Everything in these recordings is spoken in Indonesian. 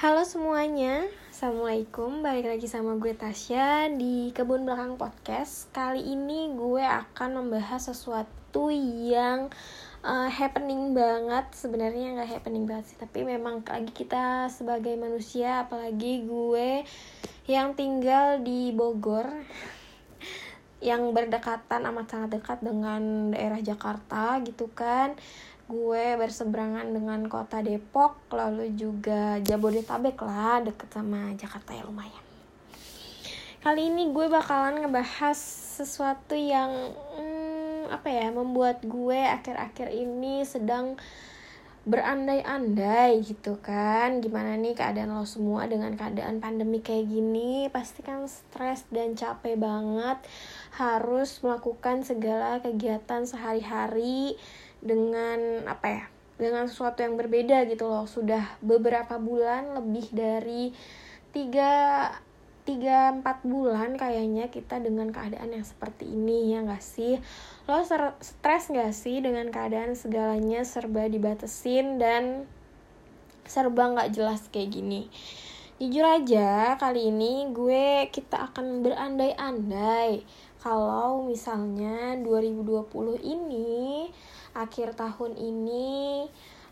Halo semuanya, Assalamualaikum. Balik lagi sama gue Tasya di Kebun Belakang Podcast. Kali ini gue akan membahas sesuatu yang uh, happening banget. Sebenarnya nggak happening banget sih Tapi memang lagi kita sebagai manusia Apalagi gue yang tinggal di Bogor Yang berdekatan amat sangat dekat dengan daerah Jakarta gitu kan gue berseberangan dengan kota Depok lalu juga Jabodetabek lah deket sama Jakarta ya lumayan. Kali ini gue bakalan ngebahas sesuatu yang hmm, apa ya membuat gue akhir-akhir ini sedang berandai-andai gitu kan. Gimana nih keadaan lo semua dengan keadaan pandemi kayak gini? Pasti kan stres dan capek banget. Harus melakukan segala kegiatan sehari-hari dengan apa ya dengan sesuatu yang berbeda gitu loh. Sudah beberapa bulan lebih dari tiga tiga empat bulan kayaknya kita dengan keadaan yang seperti ini ya gak sih? Lo stres gak sih dengan keadaan segalanya serba dibatesin dan serba nggak jelas kayak gini? Jujur aja kali ini gue kita akan berandai-andai. Kalau misalnya 2020 ini akhir tahun ini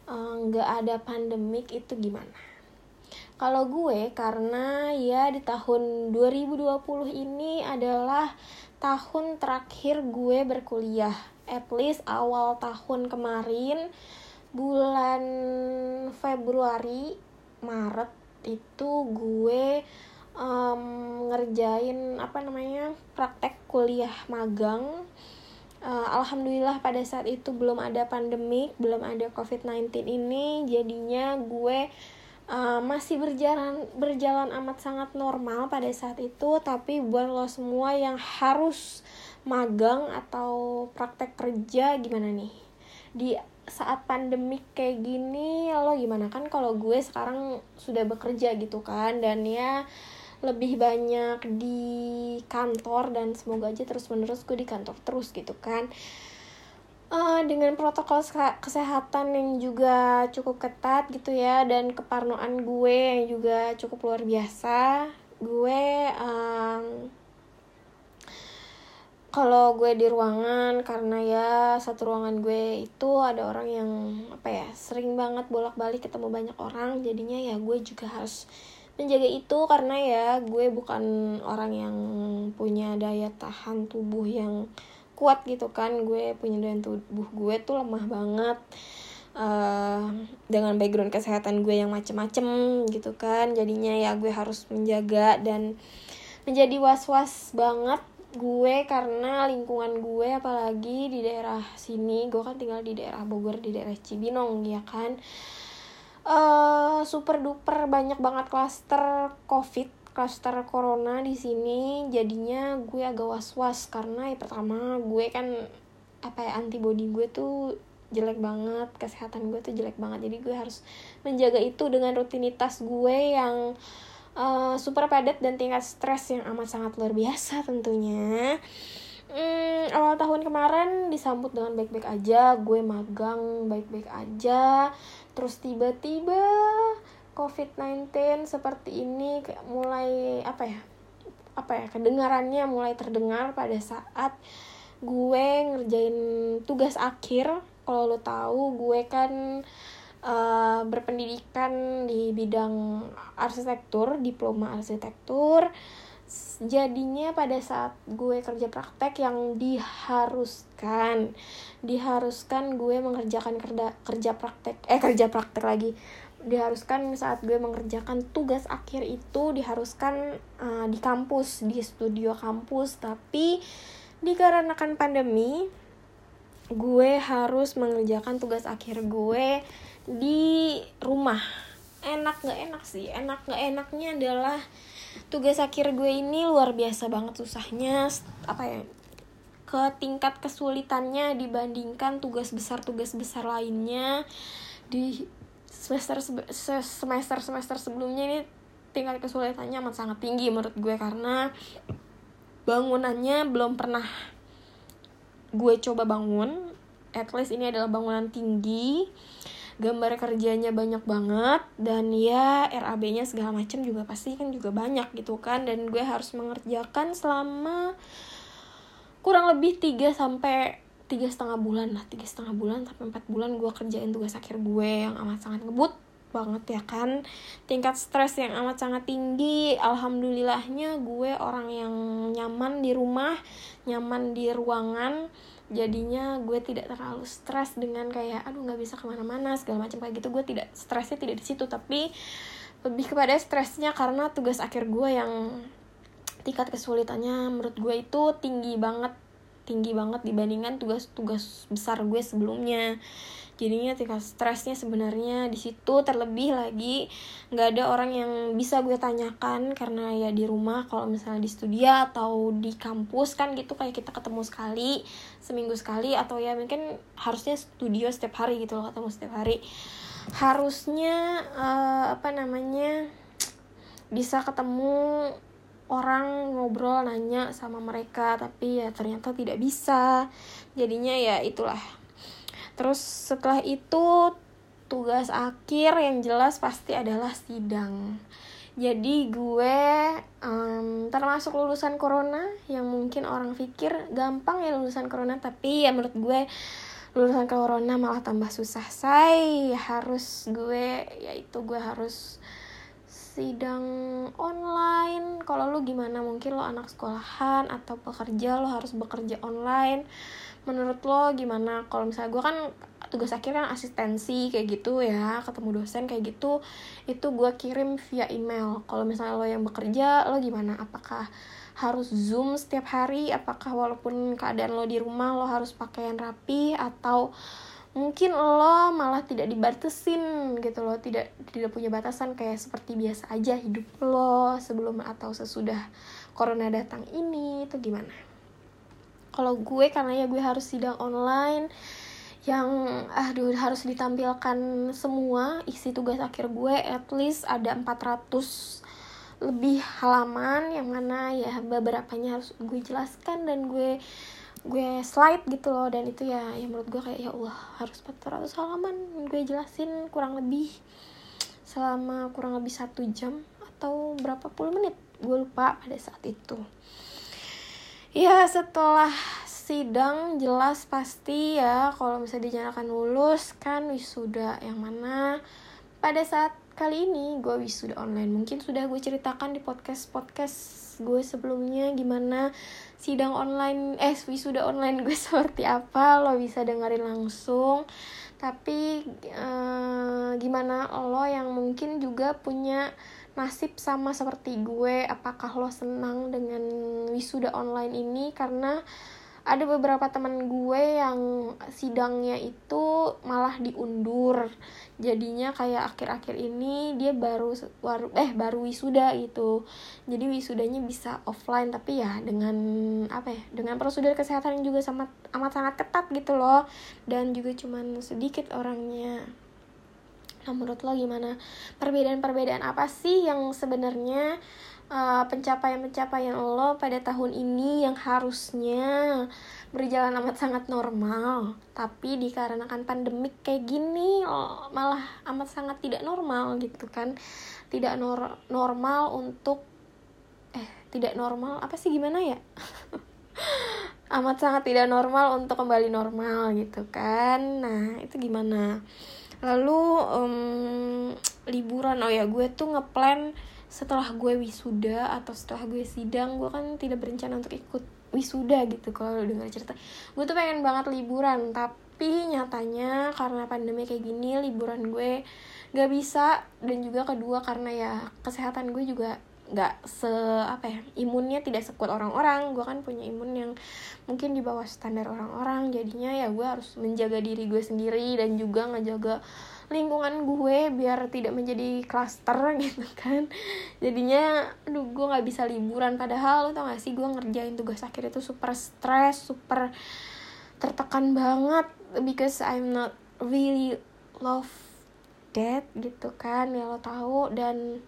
eh, nggak ada pandemik itu gimana? Kalau gue karena ya di tahun 2020 ini adalah tahun terakhir gue berkuliah. At least awal tahun kemarin bulan Februari Maret itu gue um, ngerjain apa namanya praktek kuliah magang uh, alhamdulillah pada saat itu belum ada pandemik belum ada covid-19 ini. Jadinya gue uh, masih berjalan berjalan amat sangat normal pada saat itu. Tapi buat lo semua yang harus magang atau praktek kerja gimana nih? Di saat pandemik kayak gini lo gimana? Kan kalau gue sekarang sudah bekerja gitu kan dan ya lebih banyak di kantor dan semoga aja terus menerus gue di kantor terus gitu kan. Uh, dengan protokol kesehatan yang juga cukup ketat gitu ya dan keparnoan gue yang juga cukup luar biasa gue um, kalau gue di ruangan karena ya satu ruangan gue itu ada orang yang apa ya sering banget bolak-balik ketemu banyak orang jadinya ya gue juga harus menjaga itu karena ya gue bukan orang yang punya daya tahan tubuh yang kuat gitu kan. Gue punya daya tubuh gue tuh lemah banget. Uh, dengan background kesehatan gue yang macem-macem gitu kan. Jadinya ya gue harus menjaga dan menjadi was-was banget gue karena lingkungan gue apalagi di daerah sini. Gue kan tinggal di daerah Bogor di daerah Cibinong ya kan uh, super duper banyak banget klaster covid klaster corona di sini. Jadinya gue agak was was karena ya pertama gue kan apa ya antibody gue tuh jelek banget kesehatan gue tuh jelek banget. Jadi gue harus menjaga itu dengan rutinitas gue yang uh, super padat dan tingkat stres yang amat sangat luar biasa tentunya. Hmm, awal tahun kemarin disambut dengan baik-baik aja, gue magang baik-baik aja, terus tiba-tiba COVID-19 seperti ini mulai apa ya apa ya kedengarannya mulai terdengar pada saat gue ngerjain tugas akhir. Kalau lo tahu gue kan uh, berpendidikan di bidang arsitektur diploma arsitektur jadinya pada saat gue kerja praktek yang diharuskan diharuskan gue mengerjakan kerja kerja praktek eh kerja praktek lagi. Diharuskan saat gue mengerjakan tugas akhir itu diharuskan uh, di kampus di studio kampus. Tapi dikarenakan pandemi gue harus mengerjakan tugas akhir gue di rumah. Enak nggak enak sih? Enak nggak enaknya adalah tugas akhir gue ini luar biasa banget susahnya apa ya ke tingkat kesulitannya dibandingkan tugas besar tugas besar lainnya. Di semester semester semester sebelumnya ini tingkat kesulitannya amat sangat tinggi menurut gue karena bangunannya belum pernah gue coba bangun. At least ini adalah bangunan tinggi gambar kerjanya banyak banget dan ya RAB-nya segala macam juga pasti kan juga banyak gitu kan. Dan gue harus mengerjakan selama kurang lebih 3 sampai tiga setengah bulan lah. Tiga setengah bulan sampai empat bulan gue kerjain tugas akhir gue yang amat sangat ngebut banget ya kan. Tingkat stres yang amat sangat tinggi. Alhamdulillahnya gue orang yang nyaman di rumah nyaman di ruangan jadinya gue tidak terlalu stres dengan kayak aduh nggak bisa ke mana-mana segala macam kayak gitu. Gue tidak stresnya tidak di situ tapi lebih kepada stresnya karena tugas akhir gue yang tingkat kesulitannya menurut gue itu tinggi banget tinggi banget dibandingkan tugas-tugas besar gue sebelumnya jadinya tingkat stresnya sebenarnya di situ terlebih lagi nggak ada orang yang bisa gue tanyakan karena ya di rumah kalau misalnya di studio atau di kampus kan gitu kayak kita ketemu sekali seminggu sekali atau ya mungkin harusnya studio setiap hari gitu loh ketemu setiap hari. Harusnya uh, apa namanya bisa ketemu orang ngobrol nanya sama mereka tapi ya ternyata tidak bisa. Jadinya ya itulah terus setelah itu tugas akhir yang jelas pasti adalah sidang. Jadi gue um, termasuk lulusan corona yang mungkin orang pikir gampang ya lulusan corona tapi ya menurut gue lulusan corona malah tambah susah. Say harus gue yaitu gue harus sidang online. Kalau lu gimana? Mungkin lo anak sekolahan atau pekerja lo harus bekerja online menurut lo gimana? Kalau misalnya gue kan tugas akhir kan asistensi kayak gitu ya ketemu dosen kayak gitu itu gue kirim via email. Kalau misalnya lo yang bekerja lo gimana? Apakah harus zoom setiap hari? Apakah walaupun keadaan lo di rumah lo harus pakaian rapi? Atau mungkin lo malah tidak dibatasin gitu loh tidak tidak punya batasan kayak seperti biasa aja hidup lo sebelum atau sesudah corona datang ini itu gimana kalau gue karena ya gue harus sidang online yang aduh harus ditampilkan semua isi tugas akhir gue at least ada 400 lebih halaman yang mana ya beberapa nya harus gue jelaskan dan gue gue slide gitu loh. Dan itu ya yang menurut gue kayak ya Allah harus 400 halaman gue jelasin kurang lebih selama kurang lebih satu jam atau berapa puluh menit. Gue lupa pada saat itu ya setelah sidang jelas pasti ya kalau misalnya dinyatakan lulus kan wisuda yang mana. Pada saat kali ini gue wisuda online. Mungkin sudah gue ceritakan di podcast podcast gue sebelumnya gimana sidang online eh wisuda online gue seperti apa lo bisa dengerin langsung. Tapi eh, gimana lo yang mungkin juga punya nasib sama seperti gue apakah lo senang dengan wisuda online ini? Karena ada beberapa teman gue yang sidangnya itu malah diundur. Jadinya kayak akhir-akhir ini dia baru eh baru wisuda gitu. Jadi wisudanya bisa offline tapi ya dengan apa ya dengan prosedur kesehatan yang juga sama amat sangat ketat gitu loh. Dan juga cuman sedikit orangnya nah menurut lo gimana? Perbedaan-perbedaan apa sih yang sebenarnya uh, pencapaian-pencapaian lo pada tahun ini yang harusnya berjalan amat sangat normal tapi dikarenakan pandemik kayak gini oh, malah amat sangat tidak normal gitu kan? Tidak nor normal untuk eh tidak normal apa sih gimana ya? Amat sangat tidak normal untuk kembali normal gitu kan? Nah itu gimana lalu um, liburan. Oh ya gue tuh ngeplan setelah gue wisuda atau setelah gue sidang gue kan tidak berencana untuk ikut wisuda gitu kalau dengar cerita. Gue tuh pengen banget liburan tapi nyatanya karena pandemi kayak gini liburan gue gak bisa. Dan juga kedua karena ya kesehatan gue juga nggak se apa ya imunnya tidak sekuat orang-orang. Gue kan punya imun yang mungkin di bawah standar orang-orang. Jadinya ya gue harus menjaga diri gue sendiri dan juga ngejaga lingkungan gue biar tidak menjadi klaster gitu kan. Jadinya aduh gue nggak bisa liburan. Padahal lo tau gak sih gue ngerjain tugas akhir itu super stress super tertekan banget because I'm not really love that gitu kan ya lo tahu dan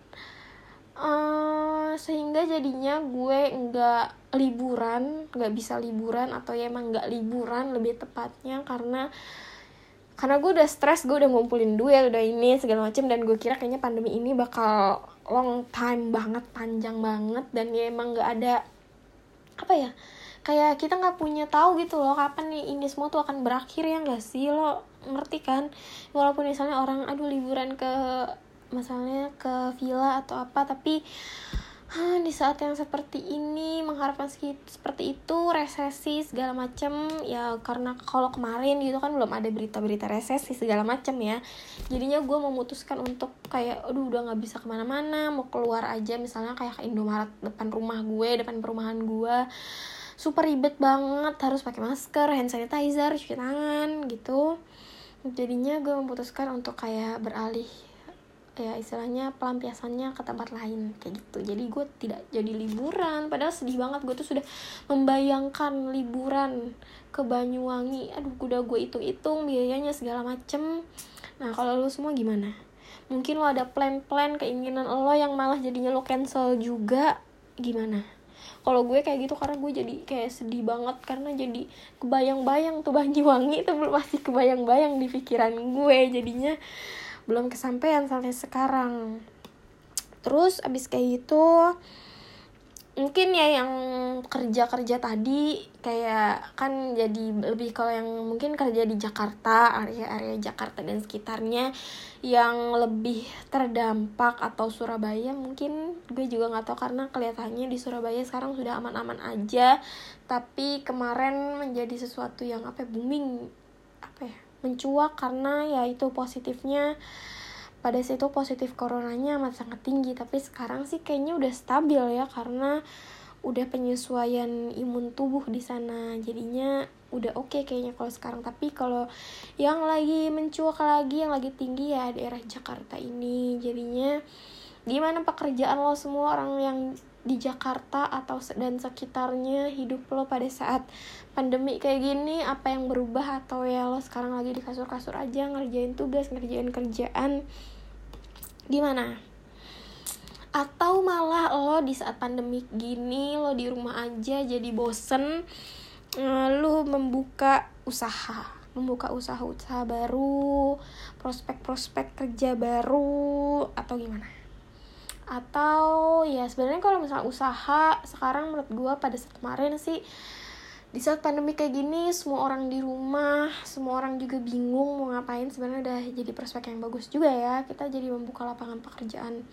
uh, sehingga jadinya gue nggak liburan nggak bisa liburan atau ya emang nggak liburan lebih tepatnya karena karena gue udah stres gue udah ngumpulin duit udah ini segala macem dan gue kira kayaknya pandemi ini bakal long time banget panjang banget dan ya emang nggak ada apa ya kayak kita nggak punya tahu gitu loh kapan nih ini semua tuh akan berakhir ya nggak sih? Lo ngerti kan? Walaupun misalnya orang aduh liburan ke misalnya ke villa atau apa tapi Hah, di saat yang seperti ini mengharapkan seperti itu resesi segala macem ya karena kalau kemarin gitu kan belum ada berita-berita resesi segala macem ya. Jadinya gue memutuskan untuk kayak aduh udah nggak bisa ke mana-mana mau keluar aja. Misalnya kayak ke Indomaret depan rumah gue depan perumahan gue super ribet banget harus pakai masker hand sanitizer cuci tangan gitu. Jadinya gue memutuskan untuk kayak beralih ya istilahnya pelampiasannya ke tempat lain kayak gitu. Jadi gue tidak jadi liburan. Padahal sedih banget gue tuh sudah membayangkan liburan ke Banyuwangi. Aduh udah gue hitung-hitung biayanya segala macem. Nah kalau lo semua gimana? Mungkin lo ada plan-plan keinginan lo yang malah jadinya lo cancel juga. Gimana? Kalau gue kayak gitu karena gue jadi kayak sedih banget. Karena jadi kebayang-bayang tuh Banyuwangi itu belum masih kebayang-bayang di pikiran gue. Jadinya belum kesampaian sampai sekarang. Terus abis kayak gitu mungkin ya yang kerja kerja tadi kayak kan jadi lebih kalau yang mungkin kerja di Jakarta area area Jakarta dan sekitarnya yang lebih terdampak atau Surabaya mungkin gue juga nggak tahu karena kelihatannya di Surabaya sekarang sudah aman-aman aja tapi kemarin menjadi sesuatu yang apa ya, booming mencuat karena ya itu positifnya. Pada situ positif coronanya amat sangat tinggi tapi sekarang sih kayaknya udah stabil ya karena udah penyesuaian imun tubuh di sana. Jadinya udah oke okay kayaknya kalau sekarang. Tapi kalau yang lagi mencuat lagi yang lagi tinggi ya daerah Jakarta ini. Jadinya gimana pekerjaan lo semua orang yang di Jakarta atau dan sekitarnya hidup lo pada saat pandemi kayak gini apa yang berubah? Atau ya lo sekarang lagi di kasur-kasur aja ngerjain tugas ngerjain kerjaan. Gimana? Atau malah lo di saat pandemi gini lo di rumah aja jadi bosen eh, lo membuka usaha membuka usaha-usaha baru prospek-prospek kerja baru atau gimana atau ya sebenarnya kalau misalnya usaha sekarang menurut gue pada saat kemarin sih di saat pandemi kayak gini semua orang di rumah semua orang juga bingung mau ngapain sebenarnya udah jadi prospek yang bagus juga ya. Kita jadi membuka lapangan pekerjaan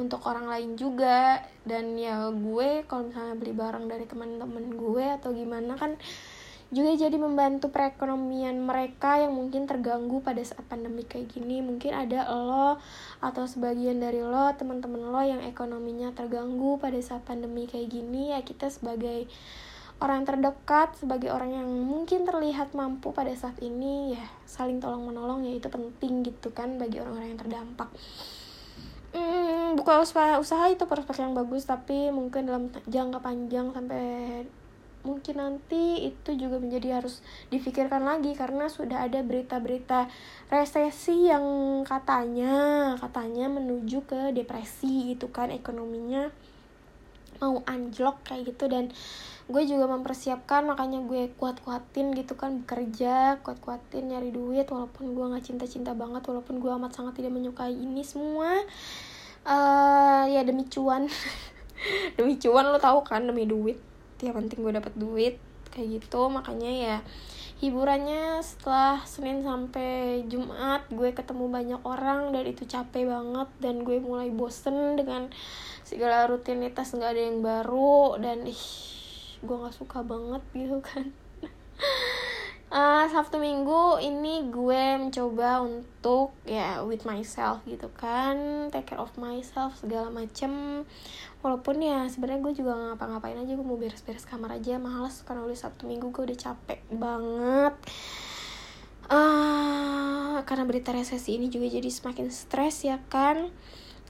untuk orang lain juga. Dan ya gue kalau misalnya beli barang dari teman-teman gue atau gimana kan juga jadi membantu perekonomian mereka yang mungkin terganggu pada saat pandemi kayak gini. Mungkin ada lo atau sebagian dari lo teman-teman lo yang ekonominya terganggu pada saat pandemi kayak gini. Ya kita sebagai orang terdekat sebagai orang yang mungkin terlihat mampu pada saat ini ya saling tolong menolong ya itu penting gitu kan bagi orang-orang yang terdampak. Hmm, buka usaha usaha itu prospek yang bagus tapi mungkin dalam jangka panjang sampai mungkin nanti itu juga menjadi harus difikirkan lagi karena sudah ada berita-berita resesi yang katanya katanya menuju ke depresi itu kan ekonominya mau anjlok kayak gitu. Dan gue juga mempersiapkan makanya gue kuat-kuatin gitu kan bekerja kuat-kuatin nyari duit walaupun gue nggak cinta-cinta banget walaupun gue amat sangat tidak menyukai ini semua. Uh, ya demi cuan. Demi cuan lo tau kan demi duit ya penting gue dapet duit kayak gitu. Makanya ya hiburannya setelah Senin sampai Jumat gue ketemu banyak orang dan itu capek banget. Dan gue mulai bosen dengan segala rutinitas nggak ada yang baru. Dan ih gue nggak suka banget gitu kan uh, Sabtu Minggu ini gue mencoba untuk ya with myself gitu kan. Take care of myself segala macem. Walaupun ya sebenarnya gue juga ngapa-ngapain aja. Gue mau beres-beres kamar aja. Males karena udah sabtu minggu gue udah capek banget. Uh, karena berita resesi ini juga jadi semakin stres ya kan?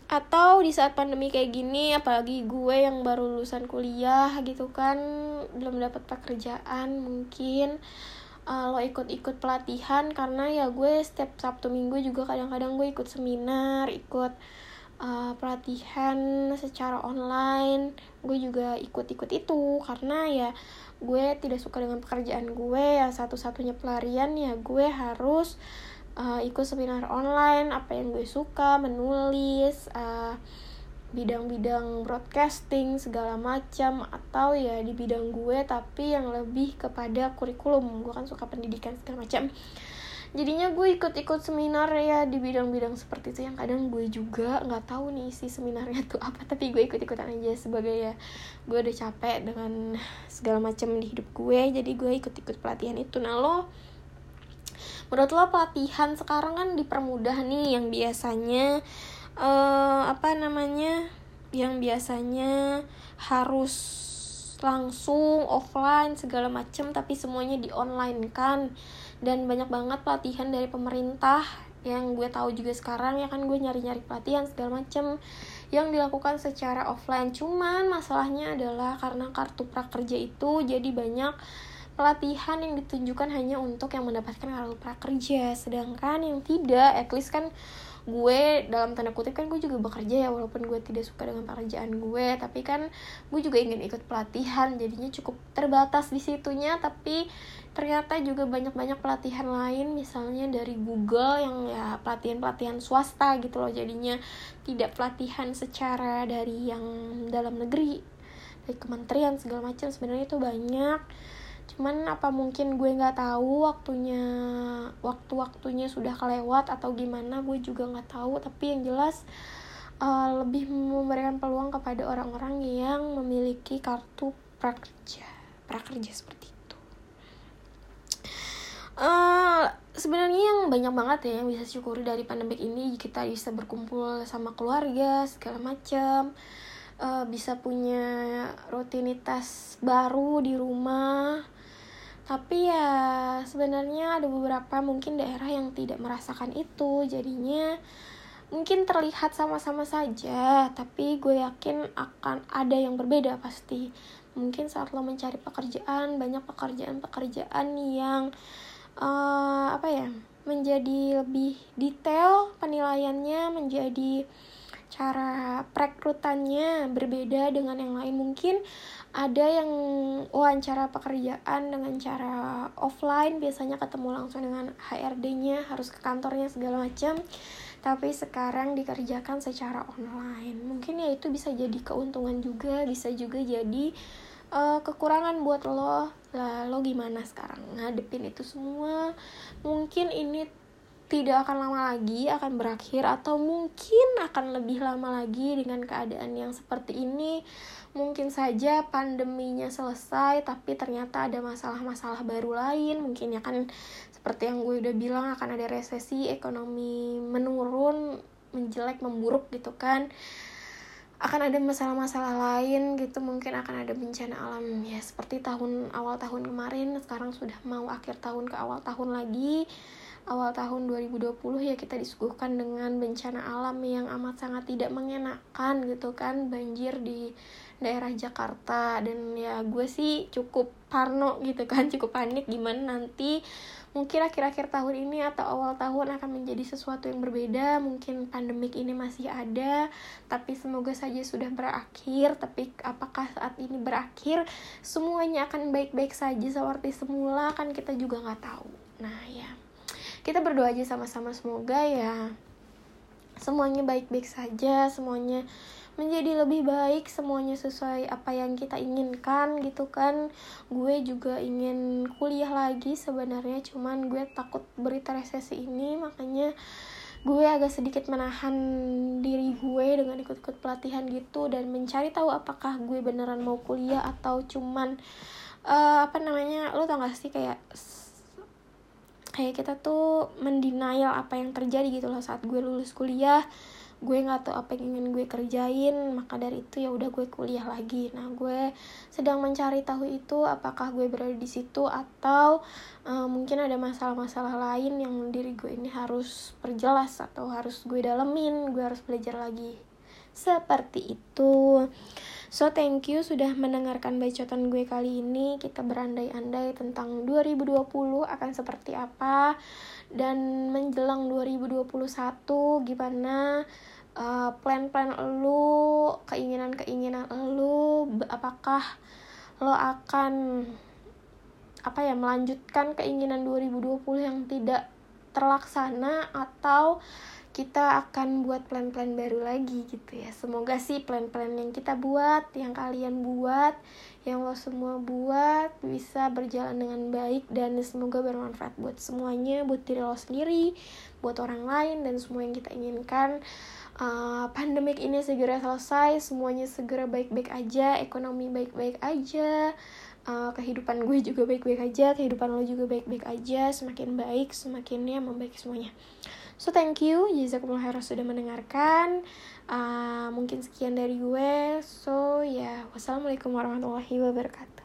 Atau di saat pandemi kayak gini apalagi gue yang baru lulusan kuliah gitu kan belum dapat pekerjaan mungkin uh, lo ikut-ikut pelatihan karena ya gue setiap sabtu minggu juga kadang-kadang gue ikut seminar ikut uh, pelatihan secara online. Gue juga ikut-ikut itu karena ya gue tidak suka dengan pekerjaan gue. Ya satu-satunya pelarian ya gue harus uh, ikut seminar online. Apa yang gue suka menulis uh, bidang-bidang broadcasting segala macam atau ya di bidang gue tapi yang lebih kepada kurikulum. Gue kan suka pendidikan segala macam. Jadinya gue ikut-ikut seminar ya di bidang-bidang seperti itu. Yang kadang gue juga nggak tahu nih isi seminarnya tuh apa tapi gue ikut-ikutan aja sebagai ya gue udah capek dengan segala macam di hidup gue jadi gue ikut-ikut pelatihan itu. Nah lo menurut lo pelatihan sekarang kan dipermudah nih yang biasanya uh, apa namanya yang biasanya harus langsung offline segala macem tapi semuanya di online kan. Dan banyak banget pelatihan dari pemerintah yang gue tahu juga sekarang ya kan gue nyari-nyari pelatihan segala macem yang dilakukan secara offline. Cuman masalahnya adalah karena kartu prakerja itu jadi banyak pelatihan yang ditunjukkan hanya untuk yang mendapatkan kartu prakerja. Sedangkan yang tidak at least kan gue dalam tanda kutip kan gue juga bekerja ya walaupun gue tidak suka dengan pekerjaan gue tapi kan gue juga ingin ikut pelatihan jadinya cukup terbatas di situnya tapi ternyata juga banyak-banyak pelatihan lain misalnya dari Google yang ya pelatihan-pelatihan swasta gitu loh jadinya tidak pelatihan secara dari yang dalam negeri dari kementerian segala macam sebenarnya itu banyak cuman apa mungkin gue nggak tahu waktunya waktu-waktunya sudah kelewat atau gimana gue juga nggak tahu. Tapi yang jelas uh, lebih memberikan peluang kepada orang-orang yang memiliki kartu prakerja prakerja seperti itu. Uh, sebenarnya yang banyak banget ya yang bisa syukuri dari pandemik ini kita bisa berkumpul sama keluarga segala macam uh, bisa punya rutinitas baru di rumah tapi ya sebenarnya ada beberapa mungkin daerah yang tidak merasakan itu. Jadinya mungkin terlihat sama-sama saja tapi gue yakin akan ada yang berbeda pasti. Mungkin saat lo mencari pekerjaan banyak pekerjaan-pekerjaan yang uh, apa ya menjadi lebih detail penilaiannya menjadi cara perekrutannya berbeda dengan yang lain. Mungkin ada yang wawancara pekerjaan dengan cara offline biasanya ketemu langsung dengan HRD-nya harus ke kantornya segala macam. Tapi sekarang dikerjakan secara online. Mungkin ya itu bisa jadi keuntungan juga bisa juga jadi uh, kekurangan buat lo. Lah lo gimana sekarang? Ngadepin itu semua. Mungkin ini tidak akan lama lagi akan berakhir atau mungkin akan lebih lama lagi dengan keadaan yang seperti ini. Mungkin saja pandeminya selesai tapi ternyata ada masalah-masalah baru lain. Mungkin ya kan seperti yang gue udah bilang akan ada resesi ekonomi menurun menjelek memburuk gitu kan. Akan ada masalah-masalah lain gitu mungkin akan ada bencana alam. Ya seperti tahun awal tahun kemarin sekarang sudah mau akhir tahun ke awal tahun lagi awal tahun 2020 ya kita disuguhkan dengan bencana alam yang amat sangat tidak mengenakan gitu kan banjir di daerah Jakarta. Dan ya gue sih cukup parno gitu kan cukup panik gimana nanti mungkin akhir-akhir tahun ini atau awal tahun akan menjadi sesuatu yang berbeda. Mungkin pandemik ini masih ada tapi semoga saja sudah berakhir. Tapi apakah saat ini berakhir? Semuanya akan baik-baik saja seperti semula kan kita juga nggak tahu. Nah ya kita berdoa aja sama-sama semoga ya semuanya baik-baik saja semuanya menjadi lebih baik semuanya sesuai apa yang kita inginkan gitu kan. Gue juga ingin kuliah lagi sebenarnya cuman gue takut berita resesi ini makanya gue agak sedikit menahan diri gue dengan ikut-ikut pelatihan gitu dan mencari tahu apakah gue beneran mau kuliah atau cuman uh, apa namanya lo tau gak sih kayak kayak kita tuh mendenial apa yang terjadi gitu loh saat gue lulus kuliah. Gue nggak tahu apa yang ingin gue kerjain maka dari itu ya udah gue kuliah lagi. Nah gue sedang mencari tahu itu apakah gue berada di situ atau uh, mungkin ada masalah-masalah lain yang diri gue ini harus perjelas atau harus gue dalemin gue harus belajar lagi. Seperti itu So thank you sudah mendengarkan bacotan gue kali ini. Kita berandai-andai tentang 2020 akan seperti apa dan menjelang 2021 gimana uh, plan-plan lu, keinginan-keinginan lu, apakah lo akan apa ya melanjutkan keinginan 2020 yang tidak terlaksana atau kita akan buat plan-plan baru lagi gitu ya. Semoga sih plan-plan yang kita buat yang kalian buat yang lo semua buat bisa berjalan dengan baik dan semoga bermanfaat buat semuanya buat diri lo sendiri buat orang lain dan semua yang kita inginkan. Uh, pandemik ini segera selesai semuanya segera baik-baik aja ekonomi baik-baik aja uh, kehidupan gue juga baik-baik aja kehidupan lo juga baik-baik aja semakin baik semakin ya membaik semuanya So thank you jazakumullah khairan sudah mendengarkan. Uh, mungkin sekian dari gue. So ya, yeah. wassalamualaikum warahmatullahi wabarakatuh.